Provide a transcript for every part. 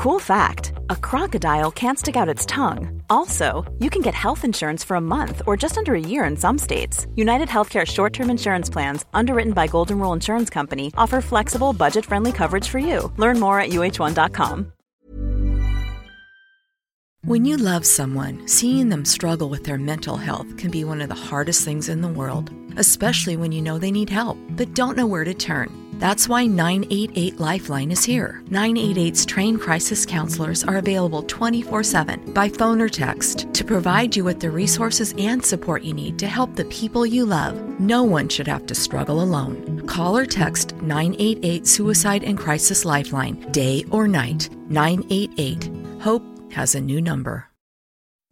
Cool fact a crocodile can't stick out its tongue. Also, you can get health insurance for a month or just under a year in some states. United Healthcare short term insurance plans, underwritten by Golden Rule Insurance Company, offer flexible, budget friendly coverage for you. Learn more at uh1.com. When you love someone, seeing them struggle with their mental health can be one of the hardest things in the world, especially when you know they need help but don't know where to turn. That's why 988 Lifeline is here. 988's trained crisis counselors are available 24 7 by phone or text to provide you with the resources and support you need to help the people you love. No one should have to struggle alone. Call or text 988 Suicide and Crisis Lifeline, day or night. 988. Hope has a new number.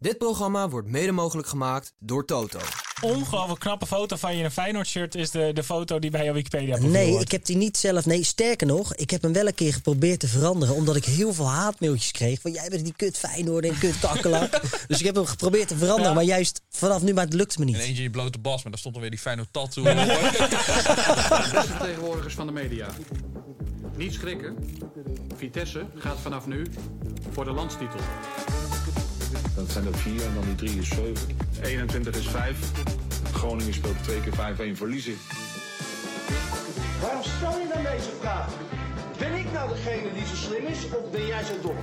Dit programma wordt mede mogelijk gemaakt door Toto. Ongelooflijk knappe foto van je in een Feyenoord-shirt is de, de foto die bij jouw Wikipedia profiel Nee, ik heb die niet zelf. Nee, sterker nog, ik heb hem wel een keer geprobeerd te veranderen. Omdat ik heel veel haatmailtjes kreeg. Van jij bent die kut Feyenoord en kut kakkelak. dus ik heb hem geprobeerd te veranderen. Ja. Maar juist vanaf nu, maar het lukte me En niet. eentje in je blote bas, maar daar stond alweer die fijne tattoo. Beste vertegenwoordigers van de media. Niet schrikken. Vitesse gaat vanaf nu voor de landstitel. Dat zijn er vier en dan die drie is zeven. 21 is 5. Groningen speelt twee keer 5-1 verliezen. Waarom stel je dan deze vraag? Ben ik nou degene die zo slim is of ben jij zo dom?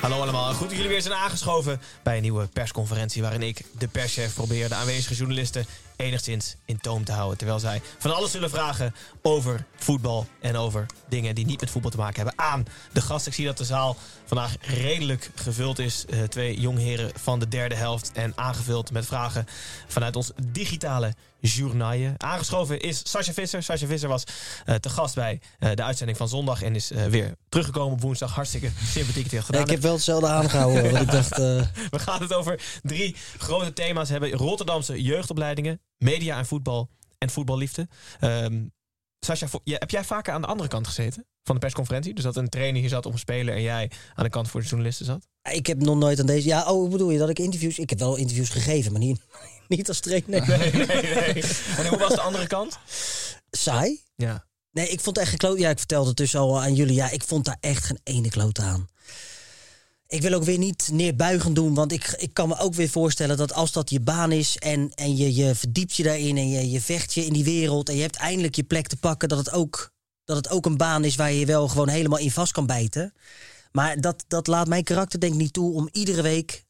Hallo allemaal, goed dat jullie weer zijn aangeschoven bij een nieuwe persconferentie waarin ik, de perschef, probeer de aanwezige journalisten enigszins in toom te houden. Terwijl zij van alles zullen vragen over voetbal en over dingen die niet met voetbal te maken hebben aan de gast. Ik zie dat de zaal vandaag redelijk gevuld is. Eh, twee jongheren van de derde helft en aangevuld met vragen vanuit ons digitale journaille. Aangeschoven is Sascha Visser. Sascha Visser was eh, te gast bij eh, de uitzending van zondag en is eh, weer teruggekomen op woensdag. Hartstikke sympathiek gedaan ik heb wel hetzelfde aangehouden. want ik dacht, We gaan het over drie grote thema's hebben. Rotterdamse jeugdopleidingen, media en voetbal en voetballiefde. Ehm Sascha, ja, heb jij vaker aan de andere kant gezeten van de persconferentie? Dus dat een trainer hier zat of een speler en jij aan de kant voor de journalisten zat? Ik heb nog nooit aan deze... Ja, oh, bedoel je dat ik interviews... Ik heb wel interviews gegeven, maar niet, niet als trainer. Nee, nee, nee. En hoe was de andere kant? Saai? Ja. Nee, ik vond het echt gekloot. Ja, ik vertelde het dus al aan jullie. Ja, ik vond daar echt geen ene kloot aan. Ik wil ook weer niet neerbuigend doen, want ik, ik kan me ook weer voorstellen dat als dat je baan is en, en je, je verdiept je daarin en je, je vecht je in die wereld en je hebt eindelijk je plek te pakken, dat het ook, dat het ook een baan is waar je je wel gewoon helemaal in vast kan bijten. Maar dat, dat laat mijn karakter denk ik niet toe om iedere week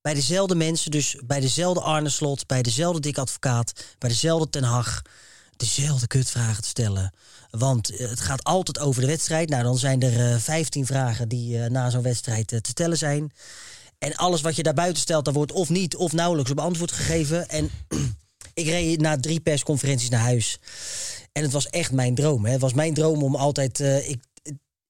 bij dezelfde mensen, dus bij dezelfde Arne Slot, bij dezelfde Dick Advocaat, bij dezelfde Ten Hag, dezelfde kutvragen te stellen. Want eh, het gaat altijd over de wedstrijd. Nou, dan zijn er eh 15 vragen die eh, na zo'n wedstrijd te stellen zijn. En alles wat je daarbuiten stelt, daar wordt of niet of nauwelijks op antwoord gegeven. En ik reed na drie persconferenties naar huis. En het was echt mijn droom. Hè. Het was mijn droom om altijd. ik,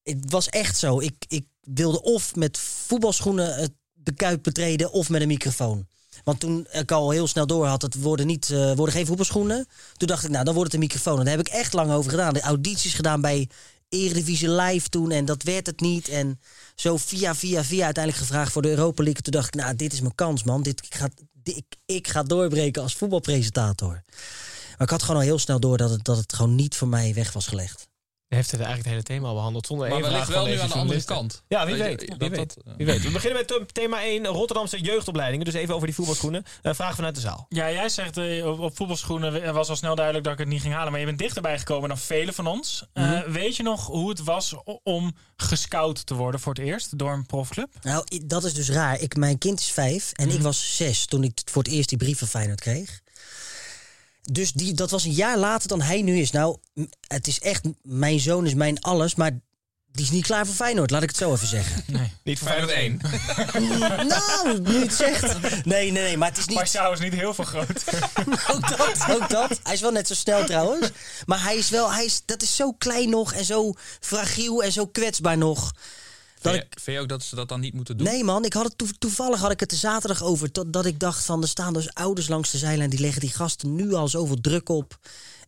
het, was echt zo. Ik, ik wilde of met voetbalschoenen het de kuip betreden of met een microfoon. Want toen ik al heel snel door had, het worden, niet, eh, worden geen voetbalschoenen. Toen dacht ik, nou, dan wordt het een microfoon. En daar heb ik echt lang over gedaan. De audities gedaan bij Eredivisie Live toen. En dat werd het niet. En zo via, via, via uiteindelijk gevraagd voor de Europa League. Toen dacht ik, nou, dit is mijn kans, man. Dit, ik, ga, ik, ik ga doorbreken als voetbalpresentator. Maar ik had gewoon al heel snel door dat het, dat het gewoon niet voor mij weg was gelegd. Heeft het eigenlijk het hele thema al behandeld zonder Maar één wellicht wel nu deze aan de andere journalisten. kant. Ja, wie Weet je, weet. Wie, dat- weet. dat, eh. wie weet. We beginnen met eh, thema 1, Rotterdamse jeugdopleidingen. Dus even over die voetbalschoenen. Eh vraag vanuit de zaal. Ja, jij zegt op, op voetbalschoenen was al snel duidelijk dat ik het niet ging halen. Maar je bent dichterbij gekomen dan velen van ons. Eh, Mhm. Weet je nog hoe het was om gescout te worden voor het eerst door een profclub? Nou, dat is dus raar. Ik, mijn kind is vijf en ik was zes toen ik voor het eerst die brief van Feyenoord kreeg. Dus die, dat was een jaar later dan hij nu is. Nou, het is echt, mijn zoon is mijn alles, maar die is niet klaar voor Feyenoord, laat ik het zo even zeggen. Niet voor Feyenoord 1. nou, nu het zegt. Nee, nee, nee, maar het is niet... Paisao is niet heel veel groot. ook dat, ook dat. Hij is wel net zo snel trouwens. Maar hij is wel, hij is, dat is zo klein nog en zo fragiel en zo kwetsbaar nog. Dat Vind ik, je, vind je ook dat ze dat dan niet moeten doen? Nee man, ik had het toe- toevallig had ik het de zaterdag over. tot- Dat ik dacht van er staan dus ouders langs de zijlijn. Die leggen die gasten nu al zoveel druk op.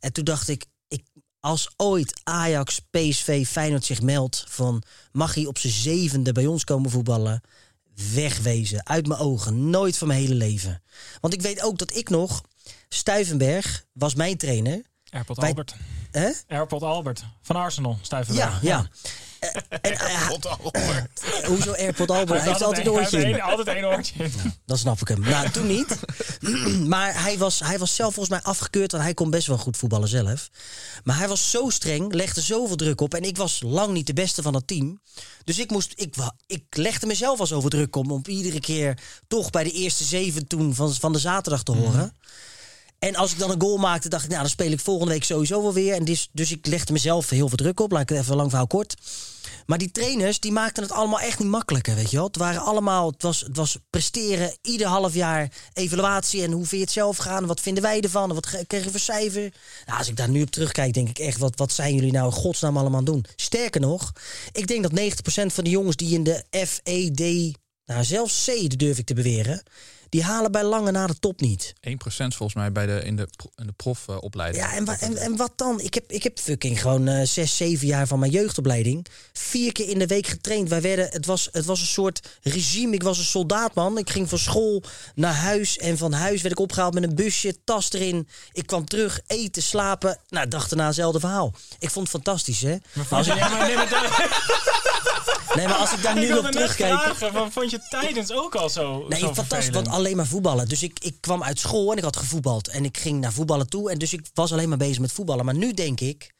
En toen dacht ik, ik als ooit Ajax, PSV, Feyenoord zich meldt van mag hij op zijn zevende bij ons komen voetballen. Wegwezen, uit mijn ogen, nooit van mijn hele leven. Want ik weet ook dat ik nog, Stuivenberg was mijn trainer. Airport Wij- Albert. Hè? Airport Albert van Arsenal, Stuivenberg. Ja, ja. En, eh, Airport Albert. hoezo Airport Albert? Hij heeft altijd een één- oortje hij in. altijd één oortje in. Dan snap ik hem. Nou, toen niet. maar hij was, hij was zelf volgens mij afgekeurd, want hij kon best wel goed voetballen zelf. Maar hij was zo streng, legde zoveel druk op. En ik was lang niet de beste van het team. Dus ik, moest, ik, ik legde mezelf al zoveel druk om, om iedere keer toch bij de eerste zeven toen van, van de zaterdag te horen. En als ik dan een goal maakte, dacht ik, nou, dan speel ik volgende week sowieso wel weer. En dus, dus ik legde mezelf heel veel druk op. Laat ik het even lang verhaal kort. Maar die trainers, die maakten het allemaal echt niet makkelijker, weet je wel. Het waren allemaal, het was, het was presteren, ieder half jaar evaluatie. En hoe vind je het zelf gaan? Wat vinden wij ervan? Wat ge- kreeg je voor cijfer? Nou, als ik daar nu op terugkijk, denk ik echt, wat, wat zijn jullie nou in godsnaam allemaal aan doen? Sterker nog, ik denk dat 90% van de jongens die in de FED, nou zelfs C durf ik te beweren... die halen bij lange na de top niet. 1% volgens mij bij de, in de, in de profopleiding. Ja, en, wa- en, en wat dan? Ik heb, ik heb fucking gewoon eh, zes, zeven jaar van mijn jeugdopleiding. Vier keer in de week getraind. Wij werden, het, was, het was een soort regime. Ik was een soldaat, man. Ik ging van school naar huis. En van huis werd ik opgehaald met een busje, tas erin. Ik kwam terug, eten, slapen. Nou, dag daarna hetzelfde verhaal. Ik vond het fantastisch, hè? Maar als ik, maar nee, maar nee, maar als ik daar ik nu wilde op terugkijk... vragen, vond je tijdens ook al zo Nee, zo fantastisch, vervelend? want alleen maar voetballen. Dus ik, ik kwam uit school en ik had gevoetbald. En ik ging naar voetballen toe. En dus ik was alleen maar bezig met voetballen. Maar nu denk ik,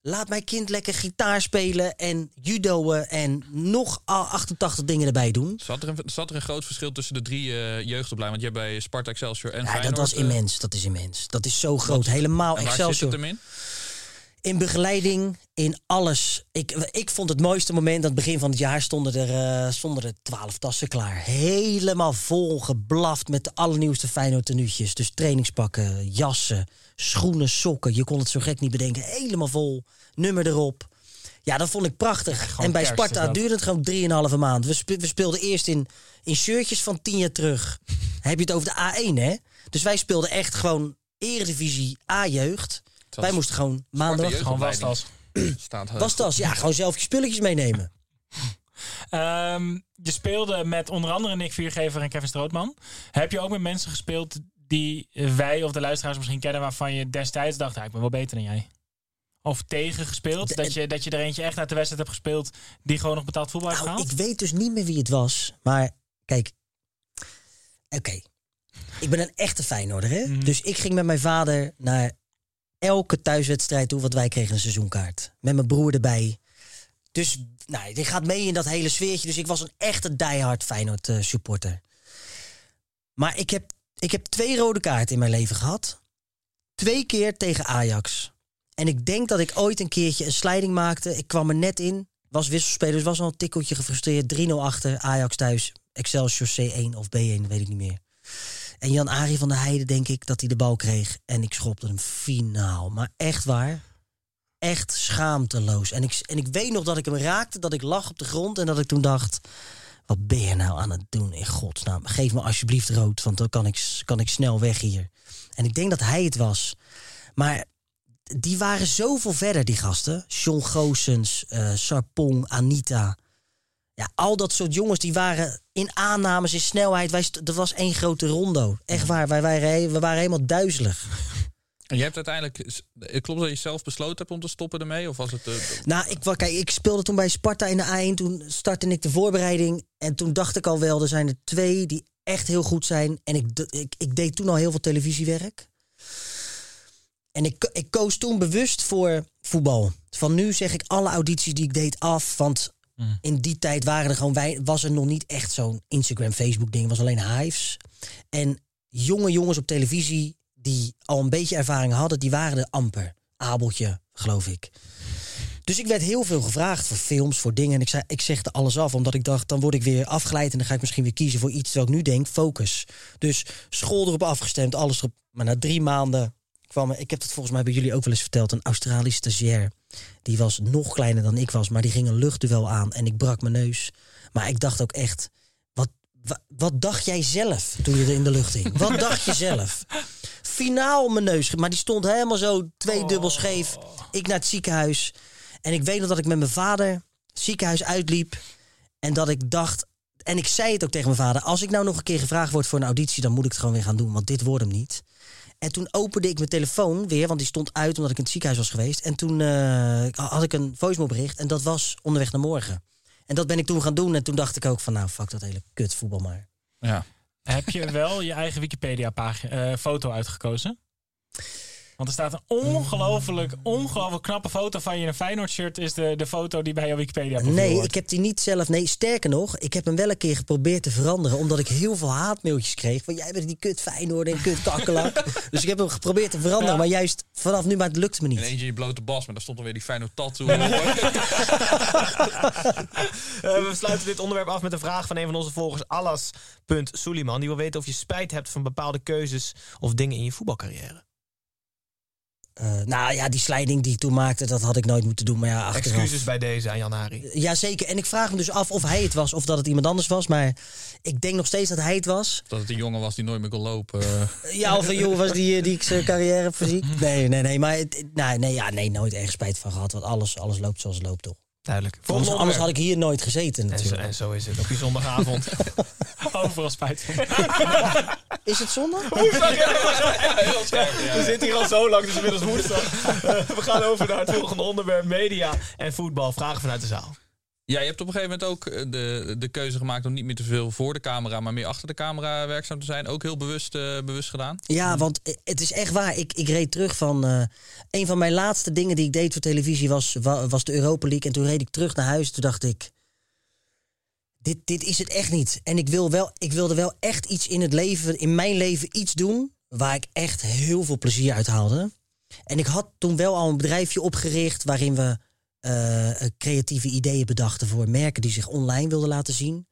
laat mijn kind lekker gitaar spelen en judoën en nog a- 88 dingen erbij doen. Zat er, een, zat er een groot verschil tussen de drie eh jeugdopleidingen? Want je hebt bij Sparta Excelsior en Ja, Feyenoord... dat was eh, immens. Dat is immens. Dat is zo groot. Helemaal en waar zit Excelsior. het hem in? In begeleiding, in alles. Ik, ik vond het mooiste moment, aan het begin van het jaar stonden er, eh, stonden er twaalf tassen klaar. Helemaal vol geblaft met de allernieuwste Feyenoord tenuutjes. Dus trainingspakken, jassen, schoenen, sokken. Je kon het zo gek niet bedenken. Helemaal vol, nummer erop. Ja, dat vond ik prachtig. en bij kerst Sparta duurde het gewoon drieënhalve maand. We, spe- we speelden eerst in, in shirtjes van tien jaar terug. Heb je het over de A1, hè? Dus wij speelden echt gewoon Eredivisie A-jeugd. Was Wij moesten gewoon maandag... Gewoon wastas. Staat heus Was dat? Ja, gewoon zelf je spulletjes meenemen. Ehm, je speelde met onder andere Nick Viergever en Kevin Strootman. Heb je ook met mensen gespeeld die wij of de luisteraars misschien kennen... waarvan je destijds dacht, ik ben wel beter dan jij? Of tegen gespeeld? De- Dat je, dat je er eentje echt uit de wedstrijd hebt gespeeld... die gewoon nog betaald voetbal heeft Nou, gehaald? ik weet dus niet meer wie het was. Maar kijk, oké. Ik ben een echte Feyenoorder, hè? Mhm. Dus ik ging met mijn vader naar elke thuiswedstrijd toe... want wij kregen een seizoenkaart. Met mijn broer erbij. Dus nou, die gaat mee in dat hele sfeertje. Dus ik was een echte diehard Feyenoord eh, supporter. Maar ik heb, ik heb twee rode kaarten in mijn leven gehad. Twee keer tegen Ajax. En ik denk dat ik ooit een keertje een sliding maakte. Ik kwam er net in. Was wisselspeler, dus was al een tikkeltje gefrustreerd. 3-0 achter, Ajax thuis. Excelsior C1 of B1, weet ik niet meer. En Jan-Arie van der Heijden, denk ik, dat hij de bal kreeg. En ik schopte hem finaal. Maar echt waar. Echt schaamteloos. En ik, en ik weet nog dat ik hem raakte, dat ik lag op de grond. En dat ik toen dacht, wat ben je nou aan het doen in godsnaam? Geef me alsjeblieft rood, want dan kan ik, kan ik snel weg hier. En ik denk dat hij het was. Maar die waren zoveel verder, die gasten. John Goossens, eh, Sarpong, Anita. Ja, al dat soort jongens die waren in aannames, in snelheid. Wij, dat was één grote rondo. Echt waar, wij waren, he- we waren helemaal duizelig. En je hebt uiteindelijk... Klopt dat je zelf besloten hebt om te stoppen ermee? Of was het... eh, Nou, ik, kijk, ik speelde toen bij Sparta in de A1. Toen startte ik de voorbereiding. En toen dacht ik al wel, er zijn er twee die echt heel goed zijn. En ik, ik, ik deed toen al heel veel televisiewerk. En ik, ik koos toen bewust voor voetbal. Van nu zeg ik alle audities die ik deed af. Want in die tijd waren er gewoon wij, was er nog niet echt zo'n Instagram, Facebook ding. Was alleen hives. En jonge jongens op televisie die al een beetje ervaring hadden, die waren er amper. Abeltje, geloof ik. Dus ik werd heel veel gevraagd voor films, voor dingen. En ik, zei, ik zegde alles af, omdat ik dacht, dan word ik weer afgeleid... en dan ga ik misschien weer kiezen voor iets terwijl ik nu denk, focus. Dus school erop afgestemd, alles erop. Maar na drie maanden kwam ik heb het volgens mij bij jullie ook wel eens verteld... een Australische stagiair, die was nog kleiner dan ik was... maar die ging een luchtduel aan en ik brak mijn neus. Maar ik dacht ook echt, wat, wat, wat dacht jij zelf toen je er in de lucht hing? Wat dacht je zelf? Finaal mijn neus, maar die stond helemaal zo tweedubbel scheef. Ik naar het ziekenhuis. En ik weet nog dat ik met mijn vader het ziekenhuis uitliep. En dat ik dacht, en ik zei het ook tegen mijn vader. Als ik nou nog een keer gevraagd word voor een auditie, dan moet ik het gewoon weer gaan doen. Want dit wordt hem niet. En toen opende ik mijn telefoon weer, want die stond uit omdat ik in het ziekenhuis was geweest. En toen eh, had ik een voicemail bericht en dat was onderweg naar morgen. En dat ben ik toen gaan doen. En toen dacht ik ook van, nou, fuck dat hele kut voetbal maar. Ja. Heb je wel je eigen Wikipedia-foto uitgekozen? Want er staat een ongelooflijk, ongelooflijk knappe foto van je in een Feyenoord-shirt. Is de, de foto die bij jouw Wikipedia Nee, ik heb die niet zelf. Nee, sterker nog, ik heb hem wel een keer geprobeerd te veranderen. Omdat ik heel veel haatmailtjes kreeg. Van jij bent die kut Feyenoord en kut kakkelak. dus ik heb hem geprobeerd te veranderen. Ja. Maar juist vanaf nu, maar het lukte me En niet. eentje in je blote bas, maar daar stond dan weer die fijne tattoo. Eh, we sluiten dit onderwerp af met een vraag van een van onze volgers, Alas.Suliman. Die wil weten of je spijt hebt van bepaalde keuzes of dingen in je voetbalcarrière. Eh, nou ja, die sliding die ik toen maakte, dat had ik nooit moeten doen. Maar ja, achteraf. Excuses bij deze aan Jan Hari. Ja, zeker. En ik vraag me dus af of hij het was of dat het iemand anders was. Maar ik denk nog steeds dat hij het was. dat het een jongen was die nooit meer kon lopen. eh. Ja, of een jongen was die, eh, die ik zijn carrière heb verziekt. Nee, nee, nee. Maar nee, nee, ja, nee, nooit erg spijt van gehad. Want alles, alles loopt zoals het loopt, toch? Duidelijk. Anders, Volgende anders had ik hier nooit gezeten En zo, natuurlijk. en zo is het op je zondagavond. Overal spijt van. Is het zondag? Heel scherp, ja. We zitten hier al zo lang, dus inmiddels woensdag. We gaan over naar het volgende onderwerp, media en voetbal. Vragen vanuit de zaal. Ja, je hebt op een gegeven moment ook eh, de, de keuze gemaakt om niet meer te veel voor de camera, maar meer achter de camera werkzaam te zijn. Ook heel bewust, eh, bewust gedaan. Ja, want eh, het is echt waar. Ik, ik reed terug van. eh, een van mijn laatste dingen die ik deed voor televisie was, wa- was de Europa League. En toen reed ik terug naar huis. Toen dacht ik. Dit, dit is het echt niet. En ik, wil wel, ik wilde wel echt iets in het leven, in mijn leven, iets doen. waar ik echt heel veel plezier uit haalde. En ik had toen wel al een bedrijfje opgericht. waarin we eh, creatieve ideeën bedachten voor merken die zich online wilden laten zien.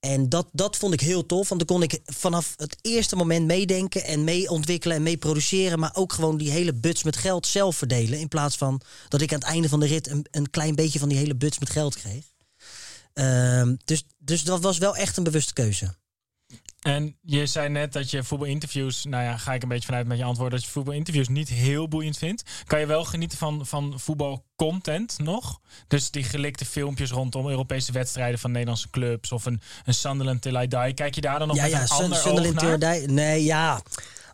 En dat, dat vond ik heel tof, want dan kon ik vanaf het eerste moment meedenken en mee ontwikkelen en mee produceren, maar ook gewoon die hele buts met geld zelf verdelen. In plaats van dat ik aan het einde van de rit een, een klein beetje van die hele buts met geld kreeg. Ehm, dus, dus dat was wel echt een bewuste keuze. En je zei net dat je voetbalinterviews, nou ja, ga ik een beetje vanuit met je antwoord, dat je voetbalinterviews niet heel boeiend vindt. Kan je wel genieten van, van voetbalcontent nog? Dus die gelikte filmpjes rondom Europese wedstrijden van Nederlandse clubs of een, een Sunderland Till I Die. Kijk je daar dan nog ja, met ja, een Sun- Sunderland? Till I Die. Nee, ja.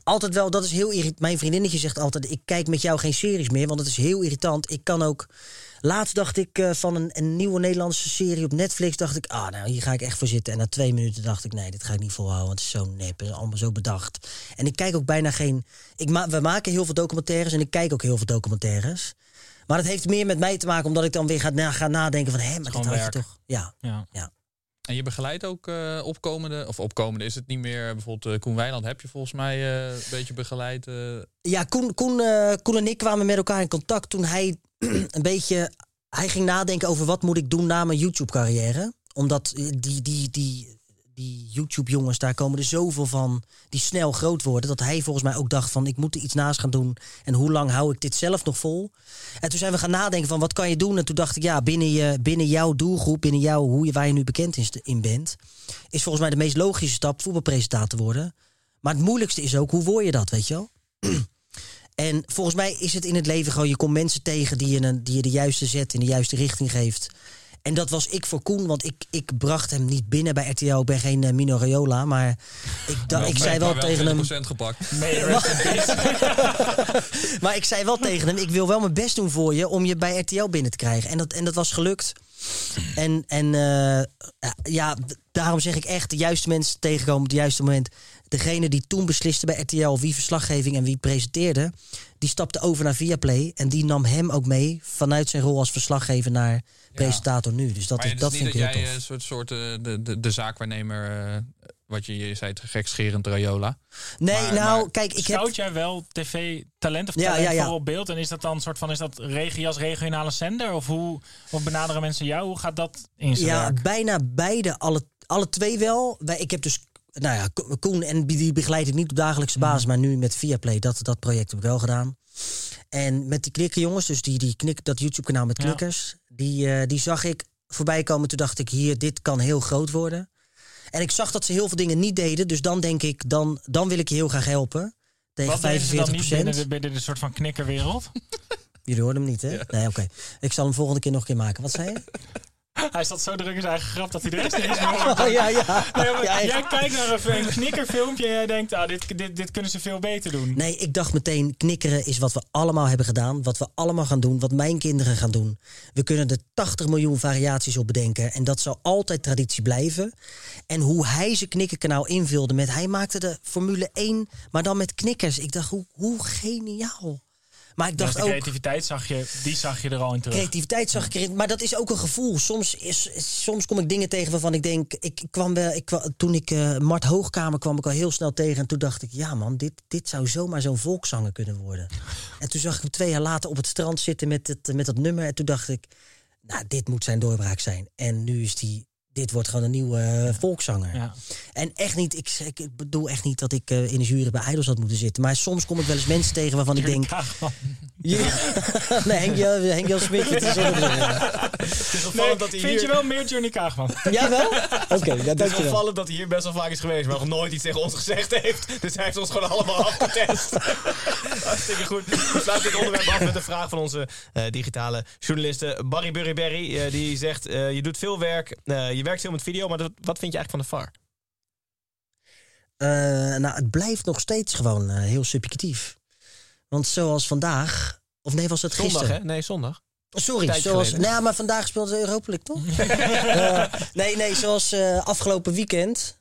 Altijd wel, dat is heel irritant. Mijn vriendinnetje zegt altijd: ik kijk met jou geen series meer, want het is heel irritant. Ik kan ook. Laatst dacht ik eh, van een, een nieuwe Nederlandse serie op Netflix. Dacht ik, ah, nou, hier ga ik echt voor zitten. En na twee minuten dacht ik, nee, dit ga ik niet volhouden. Want het is zo nep, het is allemaal zo bedacht. En ik kijk ook bijna geen. Ik ma we maken heel veel documentaires en ik kijk ook heel veel documentaires. Maar dat heeft meer met mij te maken, omdat ik dan weer ga, na, ga nadenken van, hé, maar dit had je toch. Ja, Ja. ja. En je begeleidt ook eh, opkomende, of opkomende is het niet meer. Bijvoorbeeld eh, Koen Weiland heb je volgens mij eh, een beetje begeleid. Ja, Koen, Koen, Koen en ik kwamen met elkaar in contact toen hij een beetje... Hij ging nadenken over wat moet ik doen na mijn YouTube-carrière. Omdat eh, die, die, die, die YouTube-jongens, daar komen er zoveel van die snel groot worden. Dat hij volgens mij ook dacht van ik moet er iets naast gaan doen. En hoe lang hou ik dit zelf nog vol? En toen zijn we gaan nadenken van wat kan je doen? En toen dacht ik ja, binnen, je, binnen jouw doelgroep, binnen jou, hoe je, waar je nu bekend in, bent... is volgens mij de meest logische stap voetbalpresentator worden. Maar het moeilijkste is ook, hoe word je dat, weet je wel? En volgens mij is het in het leven gewoon, je komt mensen tegen die je, een, die je de juiste zet in de juiste richting geeft. En dat was ik voor Koen, want ik, ik bracht hem niet binnen bij RTL. Ik ben geen eh, Mino Raiola, maar ik, da, ik zei wel tegen hem... 20% gepakt. Maar ik zei wel tegen hem, ik wil wel mijn best doen voor je om je bij RTL binnen te krijgen. En dat, en dat was gelukt. En, en eh, ja, d- daarom zeg ik echt, de juiste mensen tegenkomen op het juiste moment. Degene die toen besliste bij RTL wie verslaggeving en wie presenteerde, die stapte over naar Viaplay. En die nam hem ook mee vanuit zijn rol als verslaggever naar presentator nu. Dus dat, maar is, dat is vind niet ik dat heel jij tof. een soort, soort eh, de, de, de zaakwaarnemer, eh, wat je, je zei, het gekscherend Rayola. Nee, maar- nou, maar kijk, ik heb... Jij wel tv-talent of Ja, talent ja, ja. voor op beeld? En is dat dan een soort van, is dat regio als regionale zender? Of hoe of benaderen mensen jou? Hoe gaat dat in zijn Ja, werk? bijna beide, alle, alle twee wel. Wij, ik heb dus, nou ja, Ko- Koen en die begeleid ik niet op dagelijkse Mhm. basis, maar nu met Viaplay, dat, dat project heb ik wel gedaan. En met die knikkerjongens, dus die, die knik, dat YouTube-kanaal met Ja. knikkers, die, eh, die zag ik voorbij komen. Toen dacht ik, hier, dit kan heel groot worden. En ik zag dat ze heel veel dingen niet deden, dus dan denk ik, dan, dan wil ik je heel graag helpen. Tegen Wat deden ze 45 dan niet binnen de, binnen de soort van knikkerwereld? Jullie hoorden hem niet, hè? Nee, oké. Ik zal hem volgende keer nog een keer maken. Wat zei je? Hij zat zo druk in zijn eigen grap dat hij de rest niet eens meer hoort. Ja, ja. Nee, Ja, jij kijkt naar een, een knikkerfilmpje en jij denkt, ah, dit, dit, dit kunnen ze veel beter doen. Nee, ik dacht meteen, knikkeren is wat we allemaal hebben gedaan. Wat we allemaal gaan doen, wat mijn kinderen gaan doen. We kunnen er 80 miljoen variaties op bedenken. En dat zal altijd traditie blijven. En hoe hij zijn knikkerkanaal invulde met... Hij maakte de Formule 1, maar dan met knikkers. Ik dacht, hoe, hoe geniaal. Maar ik Dus dacht de ook... creativiteit zag je, die zag je er al in terug. Creativiteit zag ik erin, maar dat is ook een gevoel. Soms, is, soms kom ik dingen tegen waarvan ik denk. Ik, kwam wel, ik, toen ik eh, Mart Hoogkamer kwam ik al heel snel tegen. En toen dacht ik, ja man, dit, dit zou zomaar zo'n volkszanger kunnen worden. en toen zag ik hem twee jaar later op het strand zitten met, het, met dat nummer. En toen dacht ik, nou, dit moet zijn doorbraak zijn. En nu is die. Dit wordt gewoon een nieuwe eh, volkszanger. Ja. En echt niet, ik, ik bedoel echt niet dat ik eh, in de jury bij Idols had moeten zitten. Maar soms kom ik wel eens mensen tegen waarvan ik denk. Ja. nee, Henk Jan- Henk Jan Smit. Het is wel- opvallend dat hij vind hier... je wel meer Johnny Kaagman? Jawel? Oké, ja, Het is opvallend dat hij hier best wel vaak is geweest, maar nog nooit iets tegen ons gezegd heeft. Dus hij heeft ons gewoon allemaal afgetest. Hartstikke goed. We sluiten dit onderwerp af met een vraag van onze eh, digitale journaliste Barry Burry Berry. eh, die zegt, eh, je doet veel werk, eh, je werkt veel met video, maar dat- wat vind je eigenlijk van de VAR? Eh, nou, het blijft nog steeds gewoon eh, heel subjectief. Want zoals vandaag... Of nee, was het Zondag, gisteren? hè? Nee, zondag. Sorry, zoals, geleden. nou, maar vandaag speelt de Europa League, toch? Eh, nee, nee, zoals afgelopen weekend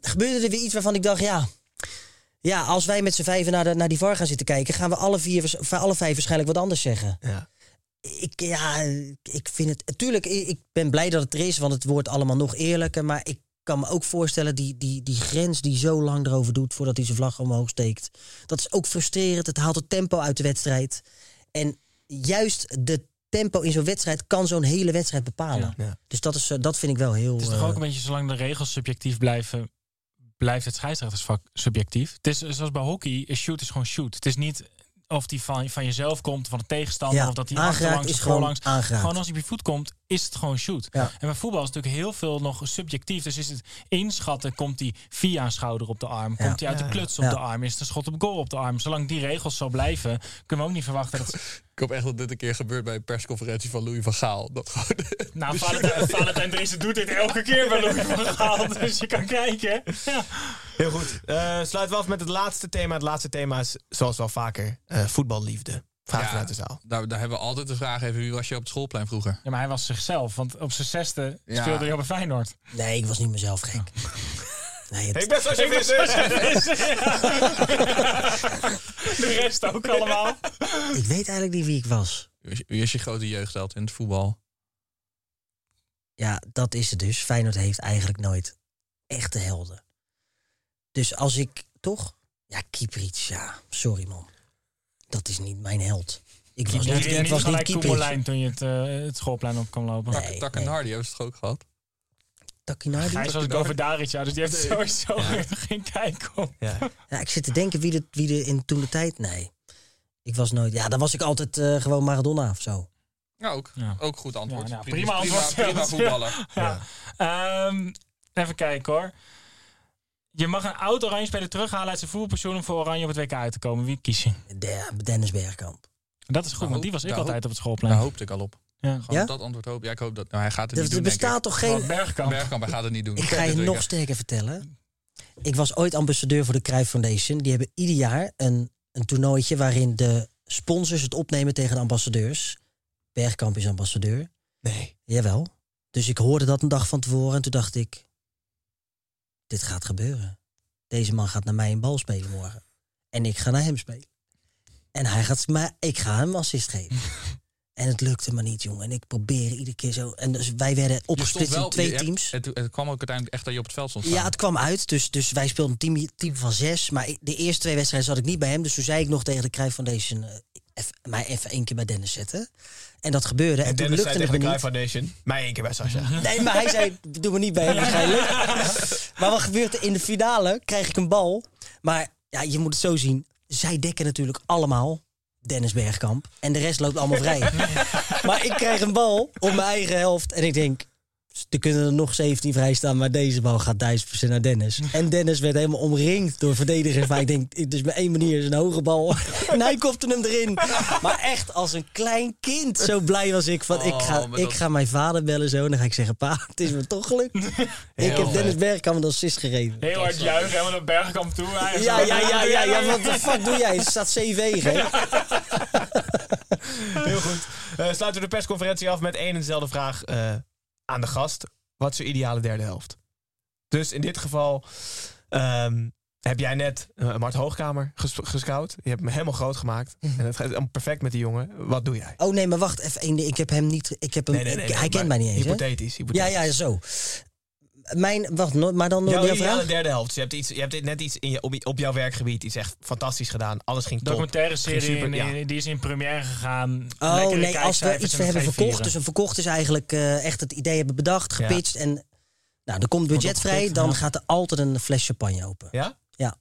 gebeurde er weer iets waarvan ik dacht, ja... Ja, als wij met z'n vijven naar, de, naar die VAR gaan zitten kijken... gaan we alle, vier, alle vijf waarschijnlijk wat anders zeggen. Ja. Ik, ja, ik vind het... Tuurlijk, ik ben blij dat het er is, want het wordt allemaal nog eerlijker. Maar ik kan me ook voorstellen, die, die, die grens die zo lang erover doet... voordat hij zijn vlag omhoog steekt. Dat is ook frustrerend. Het haalt het tempo uit de wedstrijd. En juist de tempo in zo'n wedstrijd kan zo'n hele wedstrijd bepalen. Ja. Dus dat, is, eh, dat vind ik wel heel... Het is toch eh, ook een beetje, zolang de regels subjectief blijven, blijft het scheidsrechtersvak subjectief. Het is zoals bij hockey, een shoot is gewoon shoot. Het is niet of die van, van jezelf komt, van de tegenstander, Ja, of dat die aangeraakt achterlangs is of gewoon voorlangs. aangeraakt. Gewoon als hij op je voet komt, is het gewoon shoot. Ja. En bij voetbal is natuurlijk heel veel nog subjectief. Dus is het inschatten, komt hij via een schouder op de arm? Ja. Komt hij uit Ja, de ja. kluts op Ja. de arm? Is het een schot op goal op de arm? Zolang die regels zo blijven, kunnen we ook niet verwachten dat... Ik hoop echt dat dit een keer gebeurt bij een persconferentie van Louis van Gaal. Dat gewoon Nou, Valentijn, Valentijn Driessen doet dit elke keer bij Louis van Gaal. Dus je kan kijken. Ja. Heel goed. Eh sluiten we af met het laatste thema. Het laatste thema is, zoals wel vaker, eh, voetballiefde. Vraag Ja. vanuit de zaal. Daar, daar hebben we altijd de vraag even, wie was je op het schoolplein vroeger? Ja, maar hij was zichzelf. Want op zijn zesde Ja. speelde hij op een Feyenoord. Nee, ik was niet mezelf gek. Nee, het- Ik ben zoals je wist. De rest ook allemaal. ik weet eigenlijk niet wie ik was. Wie is- Wie is je grote jeugdheld in het voetbal? Ja, dat is het dus. Feyenoord heeft eigenlijk nooit echte helden. Dus als ik toch... Ja, Kieprits, ja. Sorry man. Dat is niet mijn held. Ik was niet, ik niet was niet Kieprits. Koemelijn toen je het, eh, het schoolplein op kwam lopen. Nee. Tak, tak en nee. Hardy hebben ze het ook gehad? Takinardi? Hij was ook over Daric, ja, dus die heeft sowieso geen kijk op. Ja. Ja, ik zit te denken wie er wie er in toen de tijd... Nee. Ik was nooit... Ja, dan was ik altijd eh, gewoon Maradona of zo. Ja, ook. Ja. Ook goed antwoord. Ja, nou, prima, prima prima, antwoord. prima voetballer. Ja. Ehm, even kijken hoor. Je mag een oud Oranje speler terughalen uit zijn voetbalpensioen om voor Oranje op het WK uit te komen. Wie kies je? De, Dennis Bergkamp. Dat is goed, Daar want die was ik altijd hoop- op het schoolplein. Daar hoopte ik al op. Ja. Gewoon Ja? op dat antwoord hoop. Ja, ik hoop dat. Nou, hij gaat het Er, niet er doen. denk bestaat toch geen... Bergkamp. Bergkamp, hij gaat het niet doen. Ik ga je nog sterker vertellen. Ik was ooit ambassadeur voor de Cruijff Foundation. Die hebben ieder jaar een, een toernooitje waarin de sponsors het opnemen tegen de ambassadeurs. Bergkamp is ambassadeur. Nee. Jawel. Dus ik hoorde dat een dag van tevoren en toen dacht ik... Dit gaat gebeuren. Deze man gaat naar mij een bal spelen morgen. En ik ga naar hem spelen. En hij gaat maar ik ga hem assist geven. en het lukte maar niet, jongen. En ik probeer iedere keer zo. En dus wij werden opgesplitst in twee je teams. Het, het kwam ook uiteindelijk echt dat je op het veld stond Ja, het kwam uit. Dus, dus wij speelden een team, team van zes. Maar de eerste twee wedstrijden zat ik niet bij hem. Dus toen zei ik nog tegen de Cruijff Foundation... eh, eff- mij even één keer bij Dennis zetten. En dat gebeurde. En, En toen lukte het me de niet. Foundation, mij één keer bij Sascha. Nee, maar hij zei, doe me niet bij waarschijnlijk. maar wat gebeurt er in de finale? Krijg ik een bal. Maar ja, je moet het zo zien. Zij dekken natuurlijk allemaal Dennis Bergkamp. En de rest loopt allemaal vrij. maar ik krijg een bal op mijn eigen helft. En ik denk, er kunnen er nog 17 vrij staan, maar deze bal gaat 1000% naar Dennis. En Dennis werd helemaal omringd door verdedigers. Maar ik denk, het is maar één manier, is een hoge bal. en hij kopte hem erin. Maar echt als een klein kind. Zo blij was ik van, ik, ga, Oh, maar ik dat- ga mijn vader bellen zo. En dan ga ik zeggen, pa, het is me toch gelukt. ik heb Dennis Bergkamp een assist gegeven. Heel hard juichen, helemaal naar Bergkamp toe. Ja, ja, ja, ja, ja, wat de fuck doe jij? Het staat CV, hè? Heel goed. Eh, sluiten we de persconferentie af met één en dezelfde vraag eh, aan de gast. Wat is uw ideale derde helft? Dus in dit geval ehm, heb jij net eh, Mart Hoogkamer ges gescout. Je hebt hem helemaal groot gemaakt. En het gaat perfect met die jongen. Wat doe jij? Oh nee, maar wacht even. Ik heb hem niet... Ik heb hem, hij kent mij niet eens, hè? Hypothetisch. Ja, hypothetisch. ja, zo. Mijn, wacht, no- maar dan nog Jouw vraag? derde helft. Dus je hebt, iets, je hebt net iets in je, op, op jouw werkgebied iets echt fantastisch gedaan. Alles ging top. Documentaire serie, super, ja. die is in première gegaan. Oh nee, als we iets hebben verkocht. vieren. Dus een verkocht is eigenlijk eh, echt het idee hebben bedacht, Ja. gepitcht. En nou, er komt budget vrij, dan ja. gaat er altijd een fles champagne open. Ja? Ja.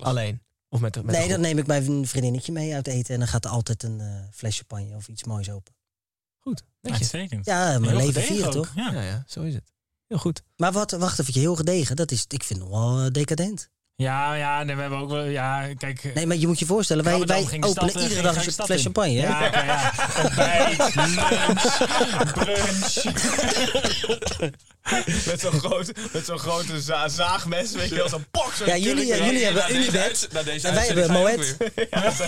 Alleen? Of met, met nee, dan neem ik mijn vriendinnetje mee uit eten. En dan gaat er altijd een eh fles champagne of iets moois open. Goed. Uitstekend. Ja, mijn Heel leven vieren toch? Ja. Ja, ja, zo is het. Heel goed. Maar wat, wacht even, heel gedegen. Dat is, ik vind het wel eh, decadent. Ja, ja, nee, we hebben ook wel, ja, kijk. Nee, maar je moet je voorstellen, wij, wij openen stad, eh, iedere ging dag een fles in. champagne. Hè? Ja, oké, ja. Ontbijt, lunch, brunch. Met zo'n groot, met zo'n grote za- zaagmes, weet je wel, zo'n pak. zo'n Ja, jullie, kurk. jullie hebben Unibet. En wij hebben Moet. Ja, zo,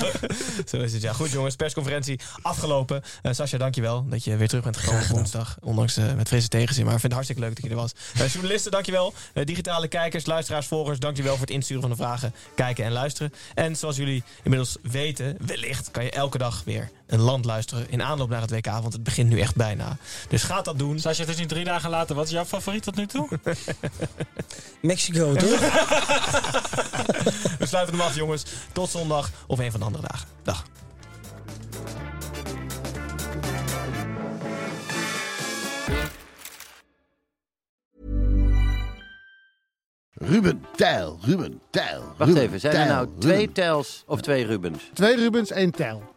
zo is het, ja. Goed jongens, persconferentie afgelopen. Eh Sascha, dankjewel dat je weer terug bent gekomen op woensdag. Ondanks eh, met frisse tegenzin, maar ik vind het hartstikke leuk dat je er was. Eh, journalisten, dankjewel. Eh digitale kijkers, luisteraars, volgers, dankjewel voor het insturen van de vragen, kijken en luisteren. En zoals jullie inmiddels weten, wellicht kan je elke dag weer een land luisteren in aanloop naar het WK, want het begint nu echt bijna. Dus ga dat doen. Sascha, het is nu drie dagen later. Wat is jouw favoriet tot nu toe? Mexico, toch? We sluiten hem af jongens. Tot zondag of een van de andere dagen. Dag. Ruben, Tijl, Ruben, Tijl. Wacht Ruben, even, zijn er Tijl, nou twee. Tels of twee Rubens? Twee Rubens, één Tel.